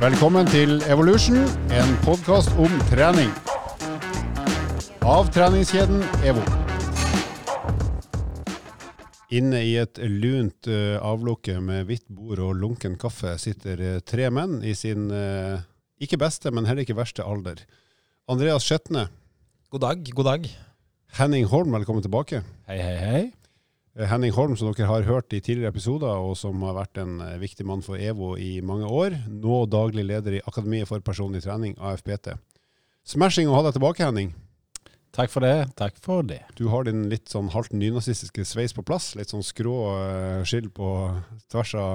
Velkommen til Evolution, en podkast om trening. Av treningskjeden EVO. Inne i et lunt uh, avlukke med hvitt bord og lunken kaffe sitter uh, tre menn i sin uh, ikke beste, men heller ikke verste alder. Andreas Skjetne. God dag, god dag. Henning Holm, velkommen tilbake. Hei, hei, hei. Henning Holm, som dere har hørt i tidligere episoder, og som har vært en viktig mann for EVO i mange år. Nå daglig leder i Akademiet for personlig trening, AFPT. Smashing å ha deg tilbake, Henning. Takk for det. Takk for det. Du har din litt sånn halvt nynazistiske sveis på plass. Litt sånn skrå uh, skill på tvers av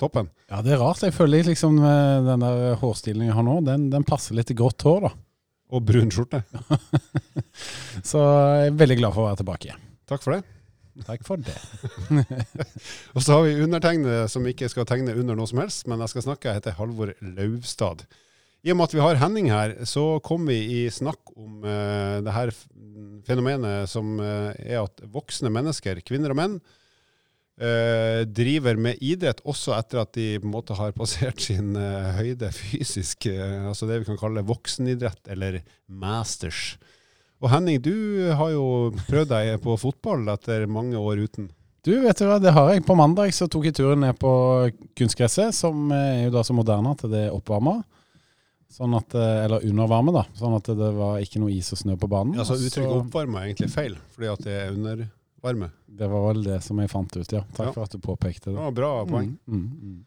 toppen. Ja, det er rart. Jeg føler liksom den der hårstilen jeg har nå, den, den passer litt til grått hår, da. Og brun skjorte. Så jeg er veldig glad for å være tilbake. Takk for det. Takk for det. og så har vi undertegnede som ikke skal tegne under noe som helst, men jeg skal snakke. Jeg heter Halvor Lauvstad. I og med at vi har Henning her, så kom vi i snakk om uh, det her fenomenet som uh, er at voksne mennesker, kvinner og menn, uh, driver med idrett også etter at de på en måte har passert sin høyde fysisk, altså det vi kan kalle voksenidrett eller masters. Og Henning, du har jo prøvd deg på fotball etter mange år uten. Du, vet du hva, det har jeg. På mandag så tok jeg turen ned på kunstgresset, som er jo da så moderne at det er oppvarma. Sånn at, eller undervarme, da. Sånn at det var ikke noe is og snø på banen. Ja, Så uttrykket oppvarme er egentlig feil, fordi at det er undervarme? Det var vel det som jeg fant ut, ja. Takk ja. for at du påpekte det. Ja, bra poeng. Mm, mm, mm.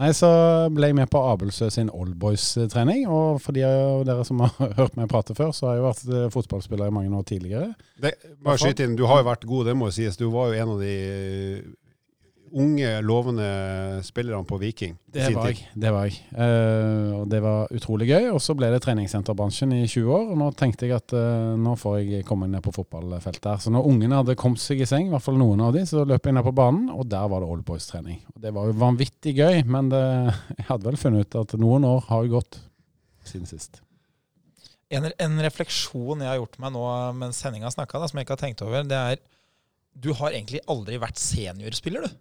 Nei, så ble jeg med på Abelsø sin Oldboys-trening. Og for de av dere som har hørt meg prate før, så har jeg vært eh, fotballspiller i mange år tidligere. Det, bare skyt inn, Du har jo vært god, det må jo sies. Du var jo en av de unge, lovende spillerne på Viking. Det var jeg. Det var jeg. Uh, og det var utrolig gøy. Og så ble det treningssenterbransjen i 20 år. Og nå tenkte jeg at uh, nå får jeg komme ned på fotballfeltet her. Så når ungene hadde kommet seg i seng, i hvert fall noen av de, så løp jeg ned på banen, og der var det oldboys-trening. Det var jo vanvittig gøy, men det, jeg hadde vel funnet ut at noen år har gått siden sist. En, en, refleksjon jeg har gjort meg nå mens sendinga snakka, som jeg ikke har tenkt over, det er du har egentlig aldri vært seniorspiller, du.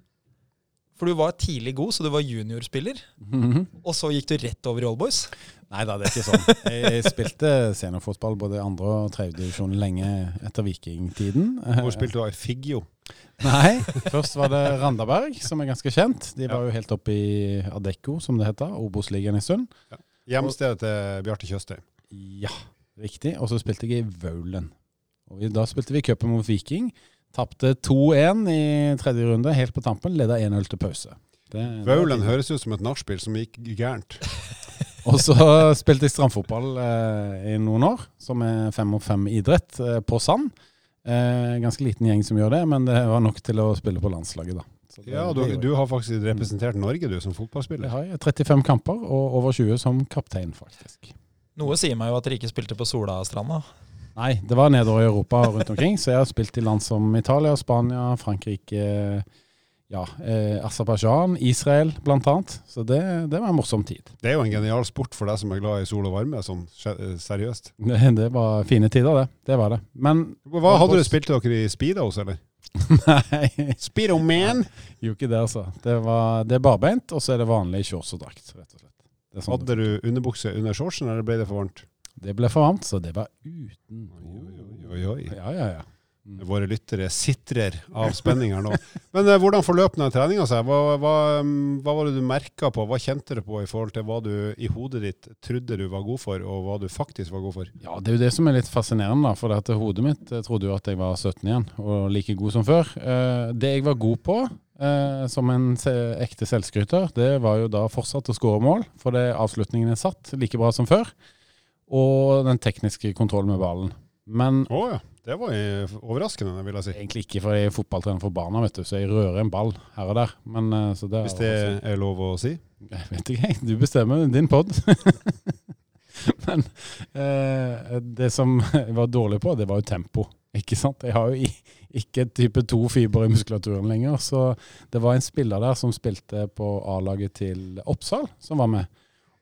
For du var tidlig god, så du var juniorspiller. Mm -hmm. Og så gikk du rett over i Allboys? Nei da, det er ikke sånn. Jeg spilte seniorfotball både andre og tredje divisjon lenge etter vikingtiden. Hvor spilte du i Figgjo? Nei, først var det Randaberg, som er ganske kjent. De var jo helt oppe i Adecco, som det heter. Obos-ligaen i Sund. Ja. Hjemstedet til Bjarte Tjøstheim. Ja, riktig. Og så spilte jeg i Vaulen. Og da spilte vi cupen mot Viking. Tapte 2-1 i tredje runde, helt på tampen. Leda 1-0 til pause. Vaulen høres ut som et nachspiel som gikk gærent. og så spilte jeg strandfotball eh, i noen år, som er fem mot fem idrett, eh, på sand. Eh, ganske liten gjeng som gjør det, men det var nok til å spille på landslaget, da. Det, ja, du, du, har faktisk representert Norge du som fotballspiller? Det har jeg. 35 kamper og over 20 som kaptein, faktisk. Noe sier meg jo at dere ikke spilte på Solastranda. Nei, det var nedover i Europa og rundt omkring. Så jeg har spilt i land som Italia, Spania, Frankrike, ja, eh, Aserbajdsjan, Israel bl.a. Så det, det, var en morsom tid. Det er jo en genial sport for deg som er glad i sol og varme, sånn seriøst. Det, det var fine tider, det. Det var det. Men Hva Hadde du spilt dere i Speedos, eller? Nei. Speedoman? Jo, ikke det, altså. Det, var, det er barbeint, og så er det vanlig shorts og drakt, rett og slett. Sånn Hadde du underbukse under shortsen, eller ble det for varmt? Det ble for varmt, så det var uten Oi, oi, oi. Ja, ja, ja. Mm. Våre lyttere sitrer av spenning her nå. Men eh, hvordan forløp den treninga seg? Hva, hva, mm, hva, var det du merka på? Hva kjente du på i forhold til hva du i hodet ditt trodde du var god for, og hva du faktisk var god for? Ja, Det er jo det som er litt fascinerende, da, for dette hodet mitt jeg trodde jo at jeg var 17 igjen, og like god som før. Eh, det jeg var god på, eh, som en ekte selvskryter, det var jo da fortsatt å skåre mål, for det avslutningen er satt like bra som før og den tekniske kontrollen med ballen. Men oh, ja. Det var overraskende, vil jeg si. Egentlig ikke, for jeg er fotballtrener for barna, vet du, så jeg rører en ball her og der. Men, eh, det Hvis det er, er lov å si? Jeg vet ikke, du bestemmer. Din pod. Men eh, det som jeg var dårlig på, det var jo tempo. Ikke sant? Jeg har jo ikke type 2-fiber i muskulaturen lenger. Så det var en spiller der som spilte på A-laget til Oppsal, som var med.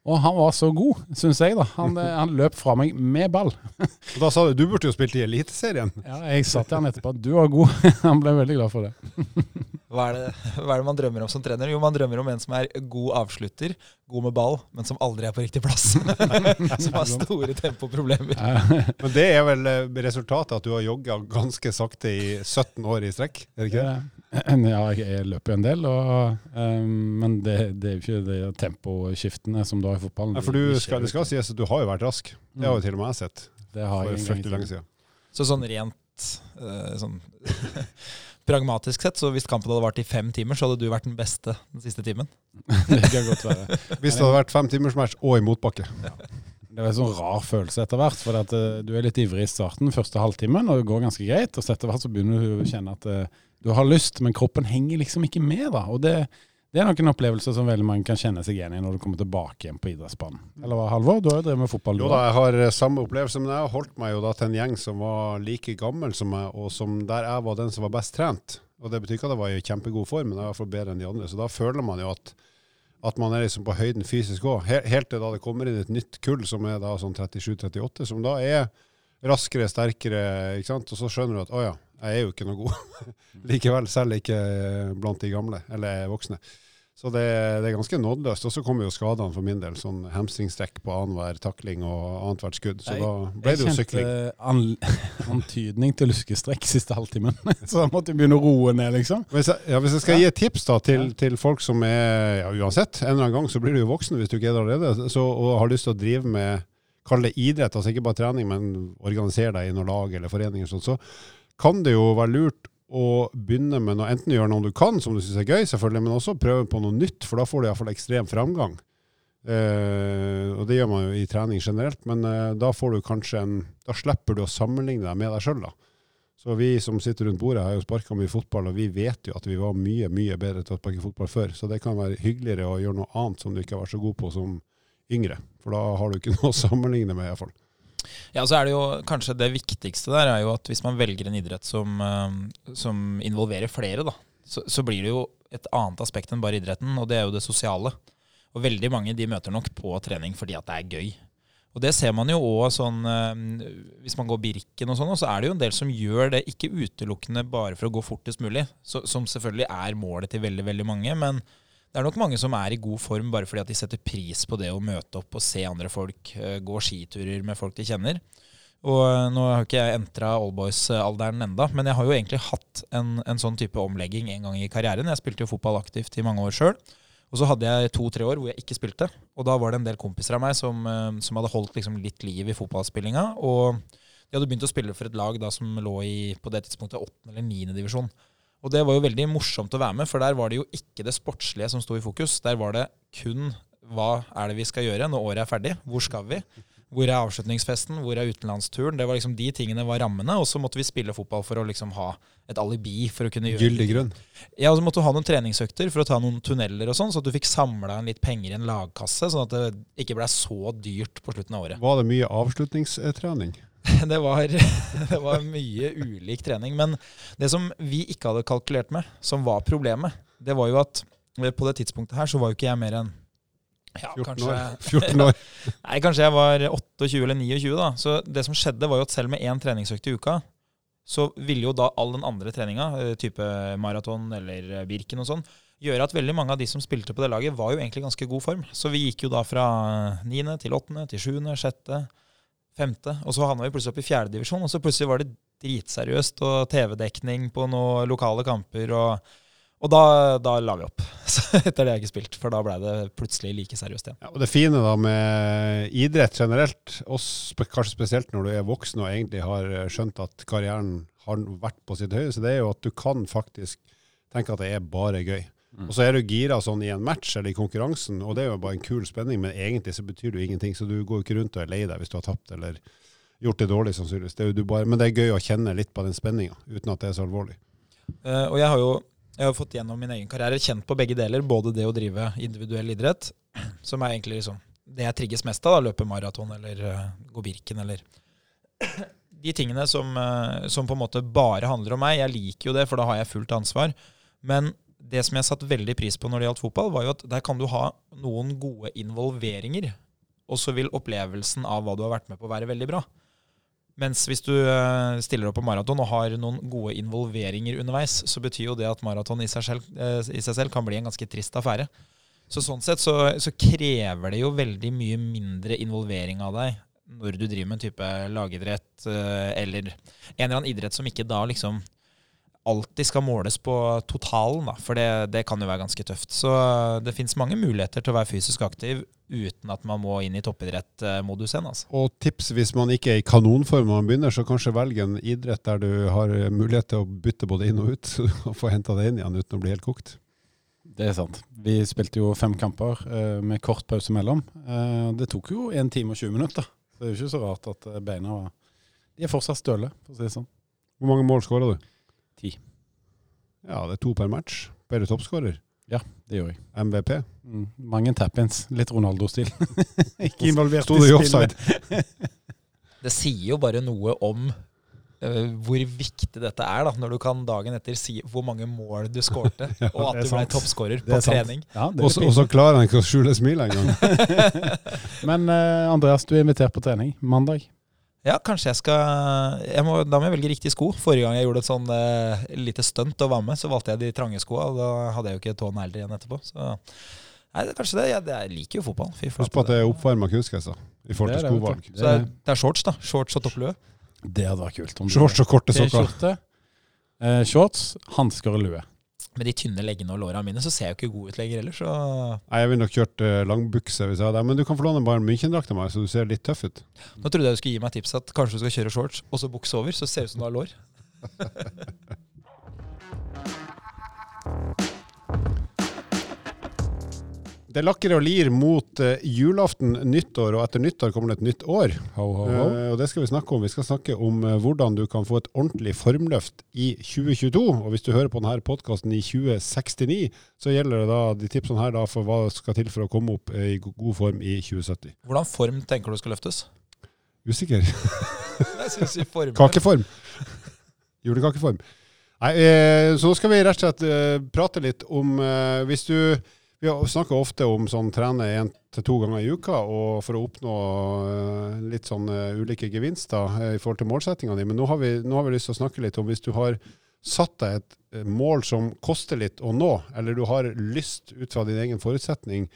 Og han var så god, syns jeg. da. Han, eh, han, løp fra meg med ball. Og Da sa du du burde jo spilt i Eliteserien. Ja, jeg sa til han etterpå. Du var god. Han ble veldig glad for det. Hva er, det, hva er det man drømmer om som trener? Jo, man drømmer om en som er god avslutter, god med ball, men som aldri er på riktig plass. som har store tempoproblemer. Men det er vel eh, resultatet at du har jogga ganske sakte i 17 år i strekk? er det ikke det? Ja, jeg løper jo en del, og, um, men det, det er jo ikke de temposkiftene som du har i fotballen. Ja, for du skal, det skal sies at du har jo vært rask. Det har jo til og med jeg sett. Det har For jeg en gang i lenge siden. Så sånn rent uh, sånn pragmatisk sett, så hvis kampen hadde vart i fem timer, så hadde du vært den beste den siste timen. Det kan godt være. Hvis det hadde vært fem timers match og i motbakke. Det er en sånn rar følelse etter hvert, for at, uh, du er litt ivrig i starten, første halvtimen, og det går ganske greit. Og så etter hvert så begynner du å kjenne at uh, du har lyst, men kroppen henger liksom ikke med. da. Og det, det er nok en opplevelse som veldig mange kan kjenne seg igjen i når du kommer tilbake igjen på idrettsbanen. Eller hva, Halvor? Du har jo drevet med fotball, Jo da, jeg har eh, samme opplevelse, men jeg har holdt meg jo da til en gjeng som var like gammel som meg, og som der jeg var den som var best trent. Og det betyr ikke at jeg var i kjempegod form, men jeg var iallfall bedre enn de andre. Så da føler man jo at, at man er liksom på høyden fysisk òg. Helt til da det kommer inn et nytt kull som er da sånn 37-38, som da er raskere, sterkere, ikke sant. Og så skjønner du at å ja, jeg er jo ikke noe god likevel, selv ikke eh, blant de gamle, eller voksne. Så det, det er ganske nådeløst. Og så kommer jo skadene for min del. Sånn hamstringstrekk på annenhver takling og annethvert skudd. Så Jeg- da ble det jo sykling. Jeg kjente an, antydning til luskestrekk siste halvtimen, så da måtte begynne å roe ned, liksom. Hvis jeg, ja, hvis jeg skal gi et tips da til, til folk som er ja, Uansett, en eller annen gang så blir du jo voksen hvis du ikke er det allerede, så, og har lyst til å drive med Kall det idrett, altså ikke bare trening, men organisere deg i noe lag eller forening, og sånt, så kan det jo være lurt å begynne med noe, enten gjøre noe du kan, som du syns er gøy, selvfølgelig, men også prøve på noe nytt, for da får du iallfall ekstrem framgang. Eh, og det gjør man jo i trening generelt, men eh, da får du kanskje en Da slipper du å sammenligne deg med deg sjøl, da. Så vi som sitter rundt bordet, har jo sparka mye fotball, og vi vet jo at vi var mye mye bedre til å sparke fotball før. Så det kan være hyggeligere å gjøre noe annet som du ikke har vært så god på som yngre. For da har du ikke noe å sammenligne med, iallfall. Ja, så er det jo kanskje det viktigste der er jo at hvis man velger en idrett som, eh, som involverer flere, da, så, så blir det jo et annet aspekt enn bare idretten, og det er jo det sosiale. Og veldig mange de møter nok på trening fordi at det er gøy. Og det ser man jo òg sånn eh, Hvis man går Birken og sånn, så er det jo en del som gjør det ikke utelukkende bare for å gå fortest mulig, så, som selvfølgelig er målet til veldig, veldig mange. men det er nok mange som er i god form bare fordi at de setter pris på det å møte opp og se andre folk, eh, gå skiturer med folk de kjenner. Og eh, nå har ikke jeg entra oldboys-alderen enda, men jeg har jo egentlig hatt en, en sånn type omlegging en gang i karrieren. Jeg spilte jo fotball aktivt i mange år sjøl. Og så hadde jeg to-tre år hvor jeg ikke spilte. Og da var det en del kompiser av meg som, eh, som hadde holdt liksom litt liv i fotballspillinga. Og de hadde begynt å spille for et lag da som lå i på det tidspunktet åttende eller niende divisjon. Og det var jo veldig morsomt å være med, for der var det jo ikke det sportslige som sto i fokus. Der var det kun hva er det vi skal gjøre når året er ferdig? Hvor skal vi? Hvor er avslutningsfesten? Hvor er utenlandsturen? Det var liksom De tingene var rammene, og så måtte vi spille fotball for å liksom ha et alibi for å kunne gjøre Gyldig grunn. Ja, og så måtte du ha noen treningsøkter for å ta noen tunneler og sånn, så at du fikk samla inn litt penger i en lagkasse, sånn at det ikke ble så dyrt på slutten av året. Var det mye avslutningstrening? Det var, det var mye ulik trening. Men det som vi ikke hadde kalkulert med, som var problemet, det var jo at på det tidspunktet her så var jo ikke jeg mer enn ja, 14 kanskje, år. 14 år. Nei, kanskje jeg var 28 eller 29 da. Så det som skjedde var jo at selv med én treningsøkt i uka, så ville jo da all den andre treninga, eh, type maraton eller eh, Birken og sånn, gjøre at veldig mange av de som spilte på det laget, var jo egentlig ganske god form. Så vi gikk jo da fra 9. til 8., til 7., 6., 5., og så havna vi plutselig opp i fjerdedivisjon, og så plutselig var det dritseriøst og TV-dekning på noen lokale kamper. og og da, da la vi opp. Så etter det har jeg ikke spilt, for da ble det plutselig like seriøst igjen. Ja, og det fine da med idrett generelt, og kanskje spesielt når du er voksen og egentlig har eh, skjønt at karrieren har vært på sitt høyeste, det er jo at du kan faktisk tenke at det er bare gøy. Og så er du gira sånn i en match eller i konkurransen, og det er jo bare en kul spenning, men egentlig så betyr det jo ingenting, så du går ikke rundt og er lei deg hvis du har tapt eller gjort det dårlig sannsynligvis. Det bare, men det er gøy å kjenne litt på den spenninga, uten at det er så alvorlig. Uh, og jeg har jo jeg har fått gjennom min egen karriere kjent på begge deler. Både det å drive individuell idrett, som er egentlig liksom det jeg trigges mest av. da, Løpe maraton eller uh, gå Birken eller De tingene som, uh, som på en måte bare handler om meg. Jeg liker jo det, for da har jeg fullt ansvar. Men det som jeg satte veldig pris på når det gjaldt fotball, var jo at der kan du ha noen gode involveringer. Og så vil opplevelsen av hva du har vært med på, være veldig bra. Mens hvis du eh, stiller opp på maraton og har noen gode involveringer underveis, så betyr jo det at maraton i eh, i seg selv kan bli en ganske trist affære. Så sånn sett så, så krever det jo veldig mye mindre involvering av deg når du driver med en type lagidrett eh, eller en eller annen idrett som ikke da liksom alltid skal måles på totalen, da, for det, det kan jo være ganske tøft. Så eh, det fins mange muligheter til å være fysisk aktiv uten at man må inn i toppidrettmodus igjen. Altså. Og tips hvis man ikke er i kanonform når man begynner, så kanskje velg en idrett der du har mulighet til å bytte både inn og ut, og få henta det inn igjen uten å bli helt kokt. Det er sant. Vi spilte jo fem kamper eh, med kort pause mellom. Eh, det tok jo 1 time og 20 minutter. Så det er jo ikke så rart at eh, beina var De er fortsatt støle, for å si det sånn. Hvor mange mål skåra du? Ti. Ja, det er to per match. Ble du toppskårer? Ja, Det gjorde jeg. MVP? Mm. Mange tap-ins. Litt Ronaldo-stil. ikke involvert i offside? Det sier jo bare noe om uh, hvor viktig dette er, da, når du kan dagen etter si hvor mange mål du skårte, og at du ble toppskårer på trening. Ja, Og så klarer han ikke å skjule smilet engang. Men uh, Andreas, du er invitert på trening mandag. Ja, kanskje jeg skal jeg må, Da må jeg velge riktig sko. Forrige gang jeg gjorde et sånn eh, lite stunt og var med, så valgte jeg de trange skoa, da hadde jeg jo ikke tå eldre igjen etterpå. Så nei, det er kanskje det. Jeg, jeg liker jo fotball. Husk på at det er oppvarma kunstgresser i forhold Det til det, skovalg. Så det er, det er shorts, da. Shorts og topplue. Det hadde vært kult. om Shorts og korte sokker. T-skjorte, eh, shorts, hansker og lue. Med de tynne leggene og låra mine så ser jeg jo ikke god ut lenger heller, så Nei, jeg ville nok kjørt uh, langbukse hvis jeg hadde Men du kan få låne bare en München-drakt av meg, så du ser litt tøff ut. Nå trodde jeg du skulle gi meg tips at kanskje du skal kjøre shorts og så bukse over, så ser det ut som du har lår. Det lakker og lir mot eh, julaften, nyttår, og etter nyttår kommer det et nytt år. Ho, ho, ho. Eh, og det skal vi snakke om. Vi skal snakke om eh, hvordan du kan få et ordentlig formløft i 2022. Og hvis du hører på denne podkasten i 2069, så gjelder det da de tipsene her da for hva skal til for å komme opp i god form i 2070. Hvordan form tenker du skal løftes? Usikker. Kakeform. Julekakeform. Nei, så nå skal vi rett og slett prate litt om Hvis du Vi snakker ofte om sånn trene én til to ganger i uka og for å oppnå eh, litt sånn eh, ulike gevinster eh, i forhold til målsettingene di. Men nå har, vi, nå har vi lyst til å snakke litt om hvis du har satt deg et mål som koster litt å nå, eller du har lyst ut fra din egen forutsetning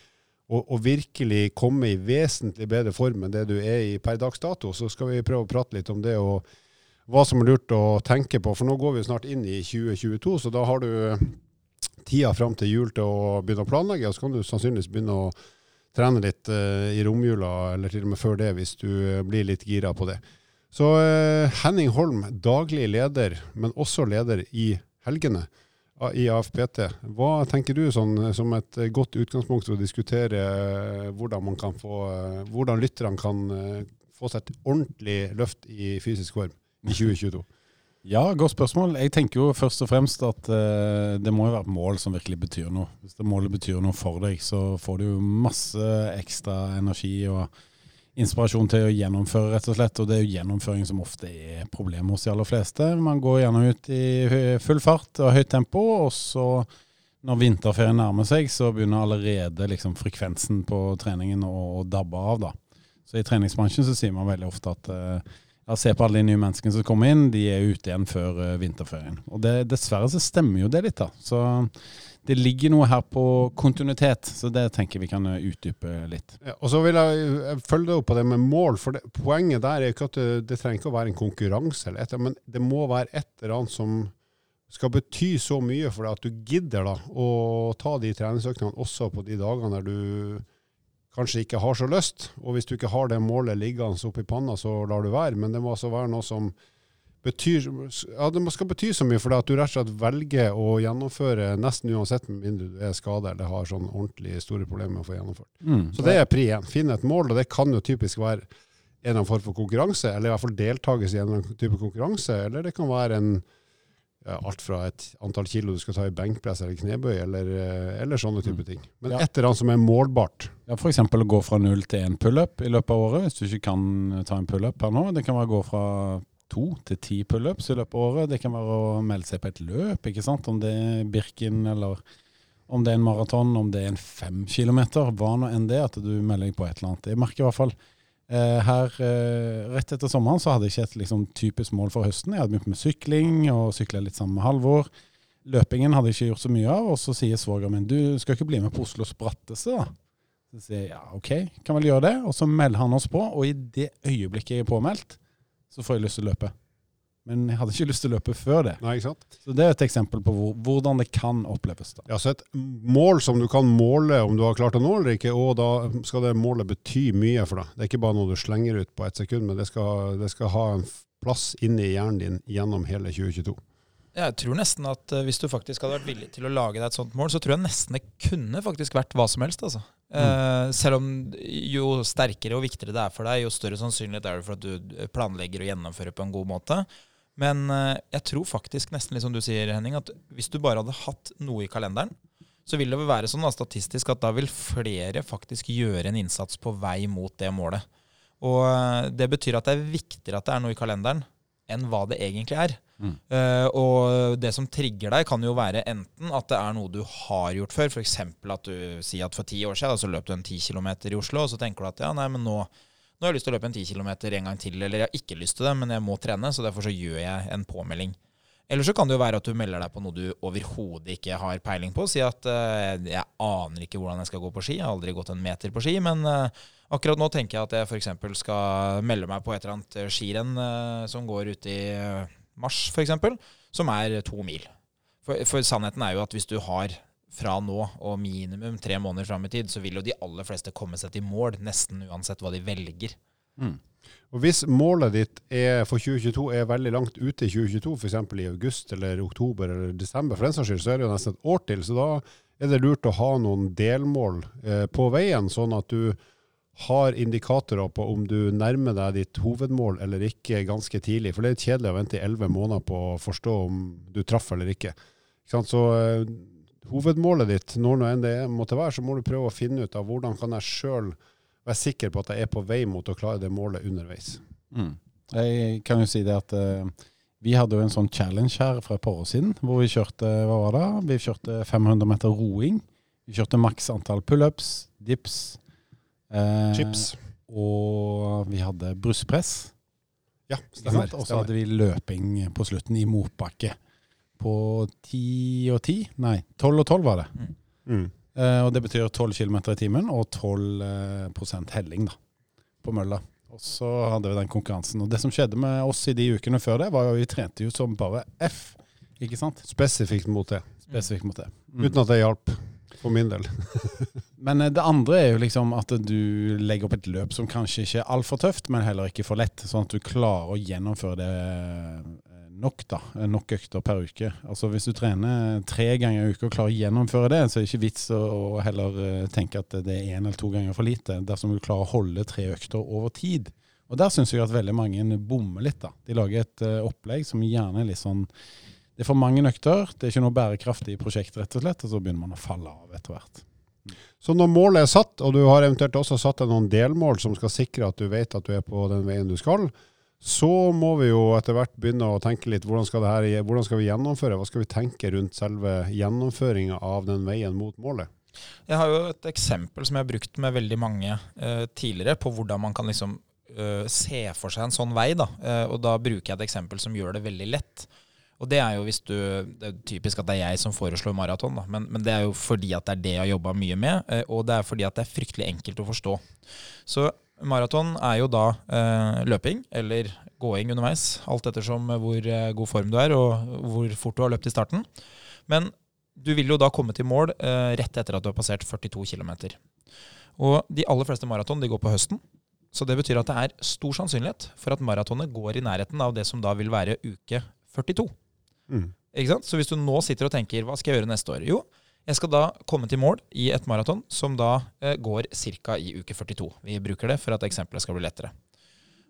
å å virkelig komme i vesentlig bedre form enn det du er i per dags dato, så skal vi prøve å prate litt om det og hva som er lurt å tenke på. For nå går vi snart inn i 2022, så da har du tida fram til jul til å begynne å planlegge, og så kan du sannsynligvis begynne å trene litt eh, i romjula, eller til og med før det, hvis du eh, blir litt gira på det. Så eh, Henning Holm, daglig leder, men også leder i helgene i AFPT. Hva tenker du sånn, eh, som et eh, godt utgangspunkt for å diskutere hvordan, man kan få, hvordan lytterne kan få seg et ordentlig løft i fysisk form i 2022? Ja, godt spørsmål. Jeg tenker jo først og fremst at uh, det må jo være et mål som virkelig betyr noe. Hvis det målet betyr noe for deg, så får du jo masse ekstra energi og inspirasjon til å gjennomføre, rett og slett. Og det er jo gjennomføring som ofte er problemet hos de aller fleste. Man går gjerne ut i full fart og høyt tempo, og så når vinterferien nærmer seg, så begynner allerede liksom frekvensen på treningen å, dabbe av, da. Så i treningsbransjen så sier man veldig ofte at eh, ja, se på alle de nye menneskene som kommer inn, de er ute igjen før uh, vinterferien. Og det, dessverre så stemmer jo det litt, da. Så det ligger noe her på kontinuitet, så det tenker vi kan eh, utdype litt. Ja, og så vil jeg, jeg følge opp på det med mål, for det, poenget der er ikke at det, det trenger ikke å være en konkurranse, eller et, men det må være et eller annet som skal bety så mye for deg at du gidder da, å ta de treningsøkningene også på de dagene der du kanskje ikke har så lyst. Og hvis du ikke har det målet liggende oppi panna, så lar du være. Men det må altså være noe som betyr Ja, det skal bety så mye for deg at du rett og slett velger å gjennomføre nesten uansett, med mindre du er skada eller har sånn ordentlig store problemer med å få gjennomført. Mm. Så det er pri én. Finne et mål, og det kan jo typisk være en eller annen form for konkurranse, eller i hvert fall deltakelse i en eller annen type konkurranse, eller det kan være en alt fra et antall kilo du skal ta i benkpress eller knebøy, eller, eh, eller sånne type ting. Men Ja. et eller annet som er målbart. Ja, F.eks. å gå fra null til én pullup i løpet av året, hvis du ikke kan ta en pullup her nå. Det kan være å gå fra to til ti pullups i løpet av året. Det kan være å melde seg på et løp, ikke sant. Om det er Birken eller om det er en maraton, om det er en fem kilometer, hva nå enn det, at du melder deg på et eller annet. Jeg merker i hvert fall her eh, Rett etter sommeren så hadde jeg ikke et liksom, typisk mål for høsten. Jeg hadde begynt med sykling og sykla litt sammen med Halvor. Løpingen hadde jeg ikke gjort så mye av. Og så sier svogeren min du skal ikke bli med på Oslos bratteste, da. Så sier jeg ja, OK, kan vel gjøre det. Og så melder han oss på, og i det øyeblikket jeg er påmeldt, så får jeg lyst til å løpe. Men jeg hadde ikke lyst til å løpe før det. Nei, ikke sant? Så det er et eksempel på hvor, hvordan det kan oppleves. da. Ja, så et mål som du kan måle om du har klart å nå eller ikke, og da skal det målet bety mye for deg. Det er ikke bare noe du slenger ut på ett sekund, men det skal, det skal ha en plass inni hjernen din gjennom hele 2022. Jeg tror nesten at eh, hvis du faktisk hadde vært villig til å lage deg et sånt mål, så tror jeg nesten det kunne faktisk vært hva som helst. altså. Eh, selv om jo sterkere og viktigere det er for deg, jo større sannsynlighet er det for at du planlegger å gjennomføre på en god måte. Men eh, jeg tror faktisk nesten litt som du sier, Henning, at hvis du bare hadde hatt noe i kalenderen, så vil det vel være sånn da, statistisk at da vil flere faktisk gjøre en innsats på vei mot det målet. Og eh, det betyr at det er viktigere at det er noe i kalenderen enn hva det egentlig er. Mm. Uh, og det som trigger deg, kan jo være enten at det er noe du har gjort før. F.eks. at du sier at for ti år siden så løp du en ti km i Oslo, og så tenker du at ja, nei, men nå, nå har jeg lyst til å løpe en 10 km en gang til. Eller jeg har ikke lyst til det, men jeg må trene, så derfor så gjør jeg en påmelding. Eller så kan det jo være at du melder deg på noe du overhodet ikke har peiling på. Si at uh, jeg aner ikke hvordan jeg skal gå på ski. Jeg har aldri gått en meter på ski. Men uh, akkurat nå tenker jeg at jeg f.eks. skal melde meg på et eller annet skirenn uh, som går ut i eh, mars, f.eks., som er to mil. For, for sannheten er jo at hvis du har fra nå og minimum tre måneder fram i tid, så vil jo de aller fleste komme seg til mål, nesten uansett hva de velger. Mm. Og Hvis målet ditt er for 2022 er veldig langt ute i 2022, f.eks. i august eller oktober eller desember, for den saks skyld, så er det jo nesten et år til. Så da er det lurt å ha noen delmål eh, på veien, sånn at du har indikatorer på om du nærmer deg ditt hovedmål eller ikke ganske tidlig. For det er kjedelig å vente i elleve måneder på å forstå om du traff eller ikke. Så eh, hovedmålet ditt, når nå enn det måtte være, så må du prøve å finne ut av hvordan kan jeg sjøl være sikker på at jeg er på vei mot å klare det målet underveis. Mm. Jeg kan jo si det at uh, vi hadde jo en sånn challenge her for et par år siden, hvor vi kjørte hva var det? Vi kjørte 500 meter roing. Vi kjørte maks antall pullups, dips. uh, Chips. Og vi hadde brystpress. Ja, stemmer. Og så hadde vi løping på slutten i motbakke. På 10 og 10? Nei, 12 og 12 var det. Mm. Eh, og det betyr 12 km i timen og 12 eh, prosent helling da, på mølla. Og så hadde vi den konkurransen. Og det som skjedde med oss i de ukene før det, var jo vi trente jo som bare F. Ikke sant? Spesifikt mot det. Spesifikt mot det. Mm. Uten at det hjalp, for min del. Men eh, det andre er jo liksom at du legger opp et løp som kanskje ikke er altfor tøft, men heller ikke for lett. Sånn at du klarer å gjennomføre det nok, da. Nok økter per uke. Altså Hvis du trener tre ganger i uka og klarer å gjennomføre det, så er det ikke vits å heller eh, tenke at det er én eller to ganger for lite, dersom du klarer å holde tre økter over tid. Og der syns jeg at veldig mange bommer litt. da. De lager et eh, opplegg som gjerne er litt sånn Det er for mange økter, det er ikke noe bærekraftig prosjekt, rett og slett, og så begynner man å falle av etter hvert. Så når målet er satt, og du har eventuelt også satt deg noen delmål som skal sikre at du vet at du er på den veien du skal, så må vi jo etter hvert begynne å tenke litt hvordan skal, her, hvordan skal vi gjennomføre? Hva skal vi tenke rundt selve gjennomføringa av den veien mot målet? Jeg har jo et eksempel som jeg har brukt med veldig mange eh, tidligere, på hvordan man kan liksom eh, se for seg en sånn vei. Da. Eh, og da bruker jeg et eksempel som gjør det veldig lett. Og det er jo hvis du Det er typisk at det er jeg som foreslår maraton. Men, men det er jo fordi at det er det jeg har jobba mye med, eh, og det er fordi at det er fryktelig enkelt å forstå. Så maraton er jo da eh, løping eller gåing underveis, alt ettersom hvor eh, god form du er og hvor fort du har løpt i starten. Men du vil jo da komme til mål eh, rett etter at du har passert 42 km. Og de aller fleste maraton de går på høsten. Så det betyr at det er stor sannsynlighet for at maratonet går i nærheten av det som da vil være uke 42. Mm. Ikke sant? Så hvis du nå sitter og tenker hva skal jeg gjøre neste år? Jo, jeg skal da komme til mål i et maraton som da eh, går ca. i uke 42. Vi bruker det for at eksempelet skal bli lettere.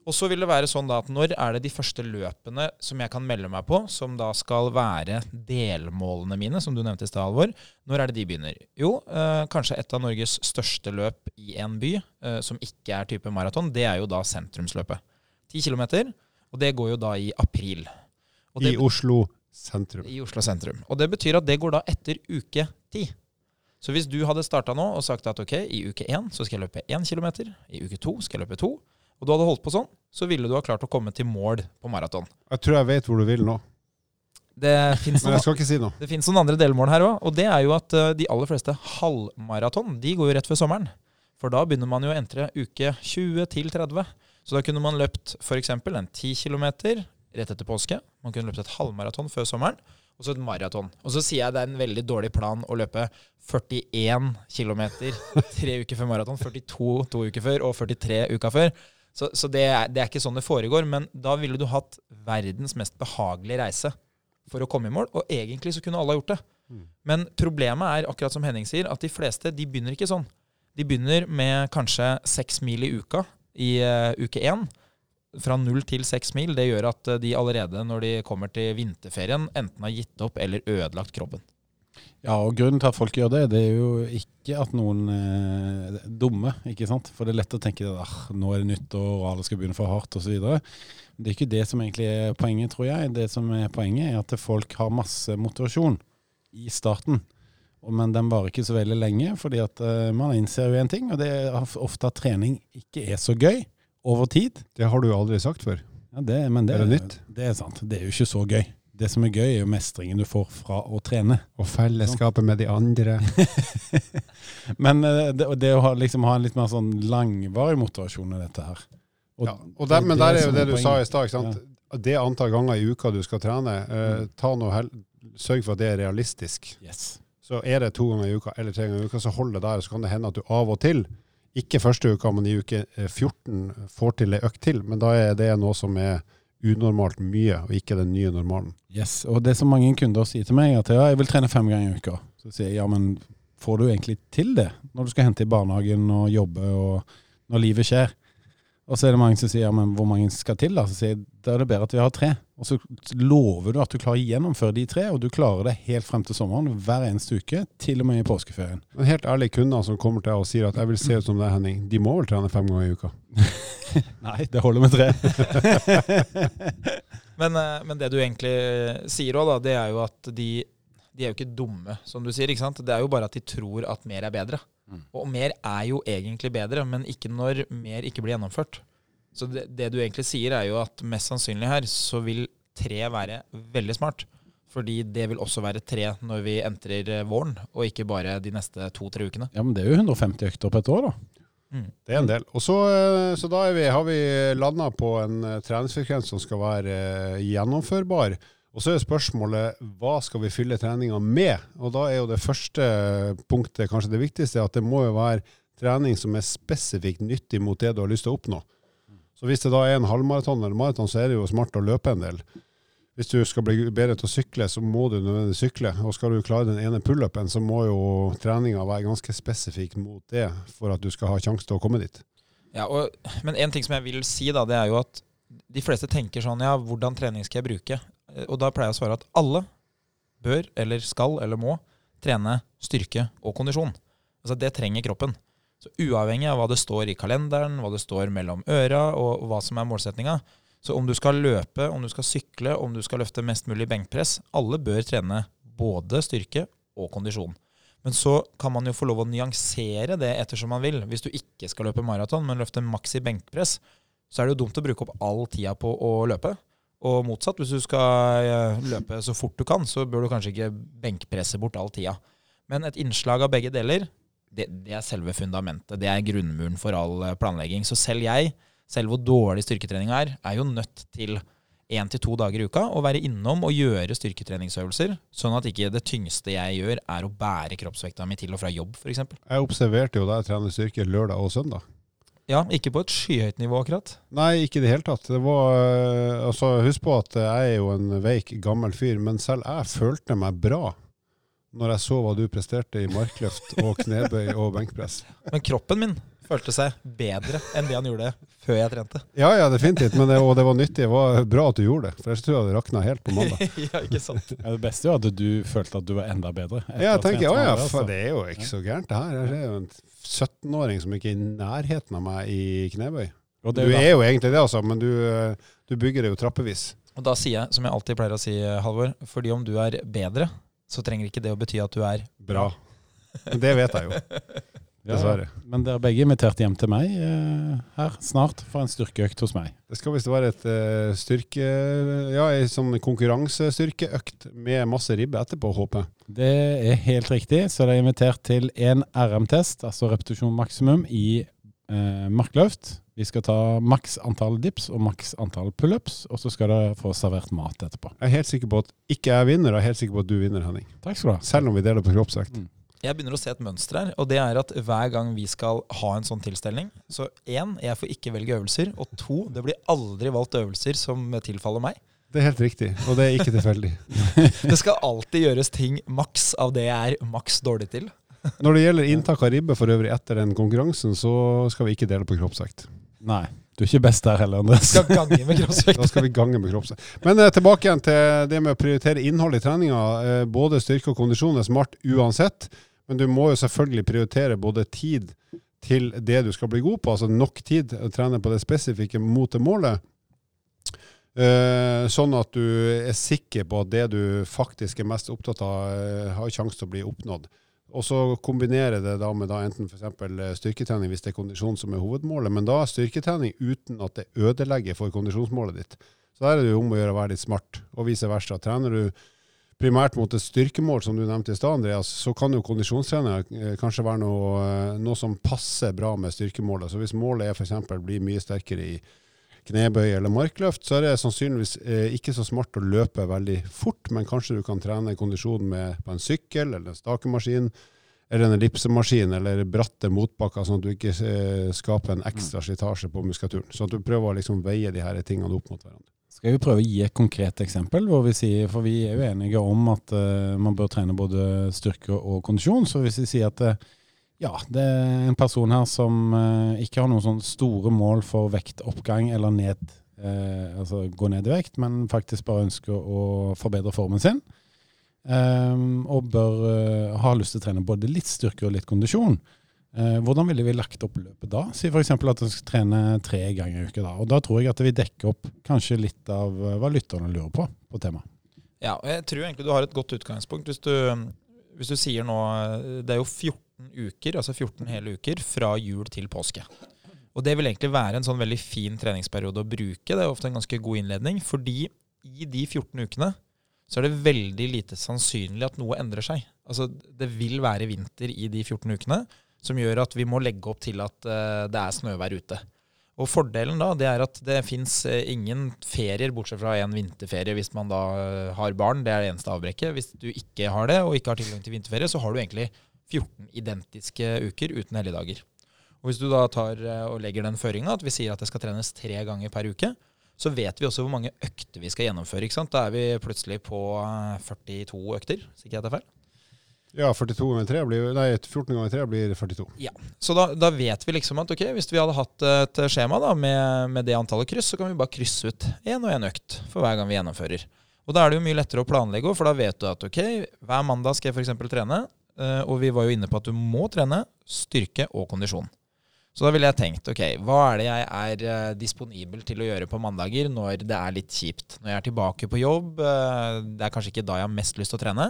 Og så vil det være sånn da at når er det de første løpene som jeg kan melde meg på, som da skal være delmålene mine, som du nevnte i stad, Alvor. når er det de begynner? Jo, eh, kanskje et av Norges største løp i en by, eh, som ikke er type maraton, det er jo da sentrumsløpet. 10 km, og det går jo da i april. Det, I Oslo sentrum. i Oslo sentrum. Og det betyr at det går da etter uke 10. Så hvis du hadde starta nå og sagt at ok, i uke 1 så skal jeg løpe 1 kilometer, i uke 2 skal jeg løpe 2, og du hadde holdt på sånn, så ville du ha klart å komme til mål på maraton. Jeg tror jeg vet hvor du vil nå, Det fins men jeg skal ikke si noe. det finnes noen andre delmål her òg, og det er jo at eh, de aller fleste halvmaraton de går jo rett før sommeren. For da begynner man jo å entre uke 20 til 30. Så da kunne man løpt f.eks. en 10 km rett etter påske. Man kunne løpt et halvmaraton før sommeren, og så et maraton. Og så sier jeg det er en veldig dårlig plan å løpe 41 km tre uker før maraton, 42 to uker før og 43 uka før. Så, så det, er, det er ikke sånn det foregår, men da ville du hatt verdens mest behagelige reise for å komme i mål, og egentlig så kunne alle ha gjort det. Mm. Men problemet er, akkurat som Henning sier, at de fleste de begynner ikke sånn. De begynner med kanskje seks mil i uka i uh, uke én. Fra null til seks mil. Det gjør at eh, de allerede når de kommer til vinterferien, enten har gitt opp eller ødelagt kroppen. Ja, og grunnen til at folk gjør det, det er jo ikke at noen eh, er dumme, ikke sant. For det er lett å tenke at ah, nå er det nyttår og alle skal begynne for hardt osv. Det er ikke det som egentlig er poenget, tror jeg. Det som er poenget, er at folk har masse motivasjon i starten. Men den varer ikke så veldig lenge, fordi at eh, man innser jo en ting, og det er ofte at trening ikke er så gøy over tid. Det har du aldri sagt før. Ja, det, men det, Er det nytt? Det er sant. Det er jo ikke så gøy. Det som er gøy, er jo mestringen du får fra å trene. Og fellesskapet med de andre. Men eh, det, det å ha, liksom, ha en litt mer sånn langvarig motivasjon i dette her. Og Ja, og der, men der er jo det du sa i stad. sant? Det antall ganger i uka du skal trene, eh, Mm. ta noe sørg for at det er realistisk. Yes. Så er det to ganger i uka eller tre ganger i uka, så hold det der. Så kan det hende at du av og til, ikke første uka, men i uke eh, 14, får til ei økt til. Men da er det noe som er unormalt mye, og ikke den nye normalen. yes. Og det som mange kunder sier til meg, at ja, jeg vil trene fem ganger i uka. Så sier jeg ja, men får du egentlig til det når du skal hente i barnehagen og jobbe og når livet skjer? Og så er det mange som sier ja, men hvor mange skal til? da? Så sier jeg da er det bedre at vi har tre. Og så lover du at du klarer å gjennomføre de tre, og du klarer det helt frem til sommeren hver eneste uke, til og med i påskeferien. Men helt ærlig, kunder som kommer til deg og sier at 'jeg vil se ut som deg, Henning', de må vel trene fem ganger i uka? Nei, det holder med tre. Men, eh, men det du egentlig sier òg, det er jo at de, de er jo ikke dumme, som du sier. ikke sant? Det er jo bare at de tror at mer er bedre. Mm. Og mer er jo egentlig bedre, men ikke når mer ikke blir gjennomført. Så det, det du egentlig sier, er jo at mest sannsynlig her så vil tre være veldig smart. Fordi det vil også være tre når vi entrer eh, våren, og ikke bare de neste to-tre ukene. Ja, men det er jo 150 økter på et år, da. Det er en del. Og så, eh, så da vi, har vi landa på en eh, treningsfrekvens som skal være gjennomførbar. Og så er spørsmålet hva skal vi fylle treninga med? Og da er jo det første punktet kanskje det viktigste, at det må jo være trening som er spesifikt nyttig mot det du har lyst til å oppnå. Så hvis det da er en halvmaraton eller maraton, så er det jo smart å løpe en del. Hvis du skal bli bedre til å sykle, så må du nødvendigvis sykle. Og skal du klare den ene pullupen, så må jo treninga være ganske spesifikk mot det for at du skal ha sjanse til å komme dit. Ja, og, Men en ting som jeg vil si, da, det er jo at de fleste tenker sånn Ja, hvordan trening skal jeg bruke? Og da pleier jeg å svare at alle bør, eller skal, eller må trene styrke og kondisjon. Altså Det trenger kroppen. Så uavhengig av hva det står i kalenderen, hva det står mellom øra, og hva som er målsettinga, så om du skal løpe, om du skal sykle, om du skal løfte mest mulig benkpress, alle bør trene både styrke og kondisjon. Men så kan man jo få lov å nyansere det ettersom man vil. Hvis du ikke skal løpe maraton, men løfte maks i benkpress, så er det jo dumt å bruke opp all tida på å løpe. Og motsatt, hvis du skal eh, løpe så fort du kan, så bør du kanskje ikke benkpresse bort all tida. Men et innslag av begge deler, det, det er selve fundamentet. Det er grunnmuren for all eh, planlegging. Så selv jeg, selv hvor dårlig styrketrening er, er jo nødt til én til to dager i uka å være innom og gjøre styrketreningsøvelser, sånn at ikke det tyngste jeg gjør, er å bære kroppsvekta mi til og fra jobb, f.eks. Jeg observerte jo da jeg trener styrke lørdag og søndag. Ja, ikke på et skyhøyt nivå, akkurat. Nei, ikke i det hele tatt. Det var, eh, altså, husk på at jeg er jo en veik, gammel fyr, men selv jeg følte meg bra når jeg så hva du presterte i markløft og knebøy og benkpress. Men kroppen min følte seg bedre enn det han gjorde før jeg trente. Ja, ja, definitivt, men det, og det var nyttig. Det var bra at du gjorde det, for ellers tror jeg det rakna helt på mandag. ja, ikke sant? Ja, det beste er jo at du følte at du var enda bedre. Ja, jeg tenker, å ja, for altså. det er jo ikke så gærent det her. Jeg er jo en 17-åring som ikke er i nærheten av meg i knebøy. Og Du det er jo er jo egentlig det, altså, men du, eh, du bygger det jo trappevis. Og da sier jeg, som jeg alltid pleier å si, Halvor, fordi om du er bedre, så trenger ikke det å bety at du er Bra. Men det vet jeg jo. Dessverre. Men dere er begge invitert hjem til meg eh, her snart for en styrkeøkt hos meg. Det skal visst være et uh, styrke... Ja, ei sånn konkurransestyrkeøkt med masse ribbe etterpå, håper jeg. Det er helt riktig, så dere er invitert til en RM-test, altså repetisjon maksimum, i eh, markløft. Vi skal ta maks antall dips og maks antall pullups, og så skal dere få servert mat etterpå. Jeg er helt sikker på at ikke jeg vinner, og jeg er helt sikker på at du vinner, Henning. Takk skal du ha. Selv om vi deler på kroppsvekt. Mm. Jeg begynner å se et mønster her, og det er at hver gang vi skal ha en sånn tilstelning Så én, jeg får ikke velge øvelser. Og to, det blir aldri valgt øvelser som tilfaller meg. Det er helt riktig, og det er ikke tilfeldig. Det skal alltid gjøres ting maks av det jeg er maks dårlig til. Når det gjelder inntak av ribbe for øvrig etter den konkurransen, så skal vi ikke dele på kroppsvekt. Nei, du er ikke best der heller, Andres. Skal gange med Da skal vi gange med kroppsvekt. Men eh, tilbake igjen til det med å prioritere innhold i treninga. Eh, både styrke og kondisjon er smart uansett, men du må jo selvfølgelig prioritere både tid til det du skal bli god på, altså nok tid å trene på det spesifikke mot det målet. Eh, sånn at du er sikker på at det du faktisk er mest opptatt av, eh, har sjanse til å bli oppnådd. Og så kombinere det da med da enten f.eks. styrketrening hvis det er kondisjon som er hovedmålet, men da styrketrening uten at det ødelegger for kondisjonsmålet ditt. Så der er det jo om å gjøre å være litt smart, og vice versa. Trener du primært mot et styrkemål, som du nevnte i stad, Andreas, så kan jo kondisjonstrening eh, kanskje være noe, eh, noe som passer bra med styrkemålet. Så hvis målet er f.eks. bli mye sterkere i knebøy eller markløft, så er det sannsynligvis eh, ikke så smart å løpe veldig fort, men kanskje du kan trene kondisjonen med, på en sykkel eller en stakemaskin, eller en ellipsemaskin eller bratte motbakker, sånn at du ikke eh, skaper en ekstra slitasje på muskulaturen. Sånn at du prøver å liksom veie de her tingene opp mot hverandre. Skal vi prøve å gi et konkret eksempel? hvor vi sier, For vi er jo enige om at uh, man bør trene både styrke og kondisjon. Så hvis vi sier at eh, ja, det er en person her som eh, ikke har noen sånne store mål for vektoppgang eller ned, eh, altså gå ned i vekt, men faktisk bare ønsker å forbedre formen sin, eh, og bør eh, ha lyst til å trene både litt styrke og litt kondisjon. Eh, hvordan ville vi lagt opp løpet da? Si f.eks. at du skal trene tre ganger i uka. da, og Da tror jeg at vi dekker opp kanskje litt av eh, hva lytterne lurer på på temaet. Ja, og jeg tror egentlig du har et godt utgangspunkt. Hvis du, hvis du sier nå Det er jo 14 uker, altså 14 hele uker, fra jul til påske. Og det vil egentlig være en sånn veldig fin treningsperiode å bruke. Det er ofte en ganske god innledning, fordi i de 14 ukene så er det veldig lite sannsynlig at noe endrer seg. Altså, det vil være vinter i de 14 ukene, som gjør at vi må legge opp til at uh, det er snøvær ute. Og Fordelen da, det er at det fins ingen ferier, bortsett fra en vinterferie hvis man da eh, har barn. Det er det eneste avbrekket. Hvis du ikke har det, og ikke har tilgang til vinterferie, så har du egentlig 14 identiske uker uten helligdager. Og Hvis du da tar eh, og legger den føringa at vi sier at det skal trenes tre ganger per uke, så vet vi også hvor mange økter vi skal gjennomføre. ikke sant? Da er vi plutselig på eh, 42 økter, hvis ikke jeg tar feil. Ja, 42 ganger 3 blir, nei, 14 ganger 3 blir 42. Ja, Så da, da vet vi liksom at ok, hvis vi hadde hatt et skjema da, med, med det antallet kryss, så kan vi bare krysse ut én og én økt for hver gang vi gjennomfører. Og da er det jo mye lettere å planlegge, for da vet du at ok, hver mandag skal jeg f.eks. trene. Eh, Og vi var jo inne på at du må trene styrke og kondisjon. Så da ville jeg tenkt ok, hva er det jeg er eh, disponibel til å gjøre på mandager når det er litt kjipt? Når jeg er tilbake på jobb, eh, det er kanskje ikke da jeg har mest lyst til å trene.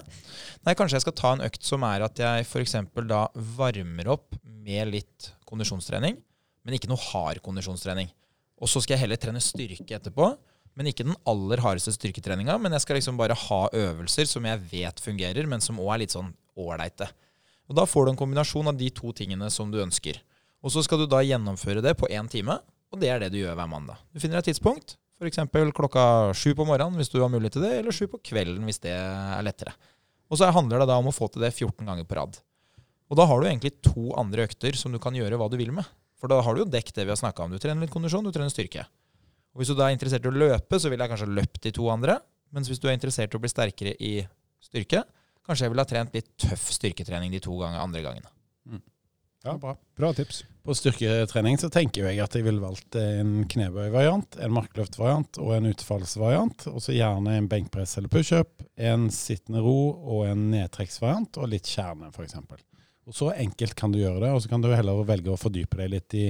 Nei, kanskje jeg skal ta en økt som er at jeg f.eks. da varmer opp med litt kondisjonstrening, men ikke noe hard kondisjonstrening. Og så skal jeg heller trene styrke etterpå, men ikke den aller hardeste styrketreninga. Men jeg skal liksom bare ha øvelser som jeg vet fungerer, men som òg er litt sånn ålreite. Og da får du en kombinasjon av de to tingene som du ønsker. Og så skal du da gjennomføre det på én time, og det er det du gjør hver mandag. Du finner et tidspunkt, f.eks. klokka sju på morgenen hvis du har mulighet til det, eller sju på kvelden hvis det er lettere. Og så handler det da om å få til det 14 ganger på rad. Og da har du egentlig to andre økter som du kan gjøre hva du vil med. For da har du jo dekket det vi har snakka om. Du trener litt kondisjon, du trener styrke. Og hvis du da er interessert i å løpe, så ville jeg kanskje løpt de to andre. Mens hvis du er interessert i å bli sterkere i styrke, kanskje jeg ville ha trent litt tøff styrketrening de to ganger andre gangene. Ja, bra. Bra tips. På styrketrening så tenker jeg at jeg ville valgt en knebøy-variant, en markløft-variant og en utfallsvariant. Og så gjerne en benkpress eller pushup, en sittende ro og en nedtrekksvariant, og litt kjerne f.eks. Og Så enkelt kan du gjøre det, og så kan du heller velge å fordype deg litt i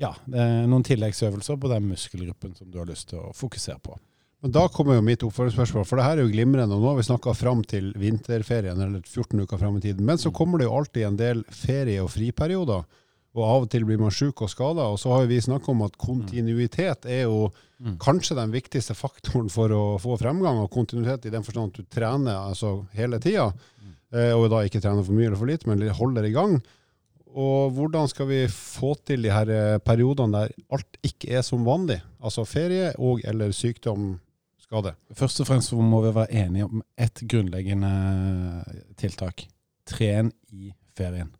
ja, det er noen tilleggsøvelser på den muskelgruppen som du har lyst til å fokusere på. Men da kommer jo mitt oppfølgingsspørsmål, for det her er jo glimrende. og Nå har vi snakka fram til vinterferien, eller 14 uker fram i tiden. Men så kommer det jo alltid en del ferie- og friperioder. Og av og til blir man syk og skada. Og så har vi snakka om at kontinuitet er jo Mm. kanskje den viktigste faktoren for å få fremgang. Og kontinuitet i den forstand at du trener altså hele tida. Eh, og da ikke trener for mye eller for lite, men holder i gang. Og hvordan skal vi få til de her eh, periodene der alt ikke er som vanlig? Altså ferie og eller sykdom, skade. Først og fremst må vi være enige om ett grunnleggende tiltak. Tren i ferien.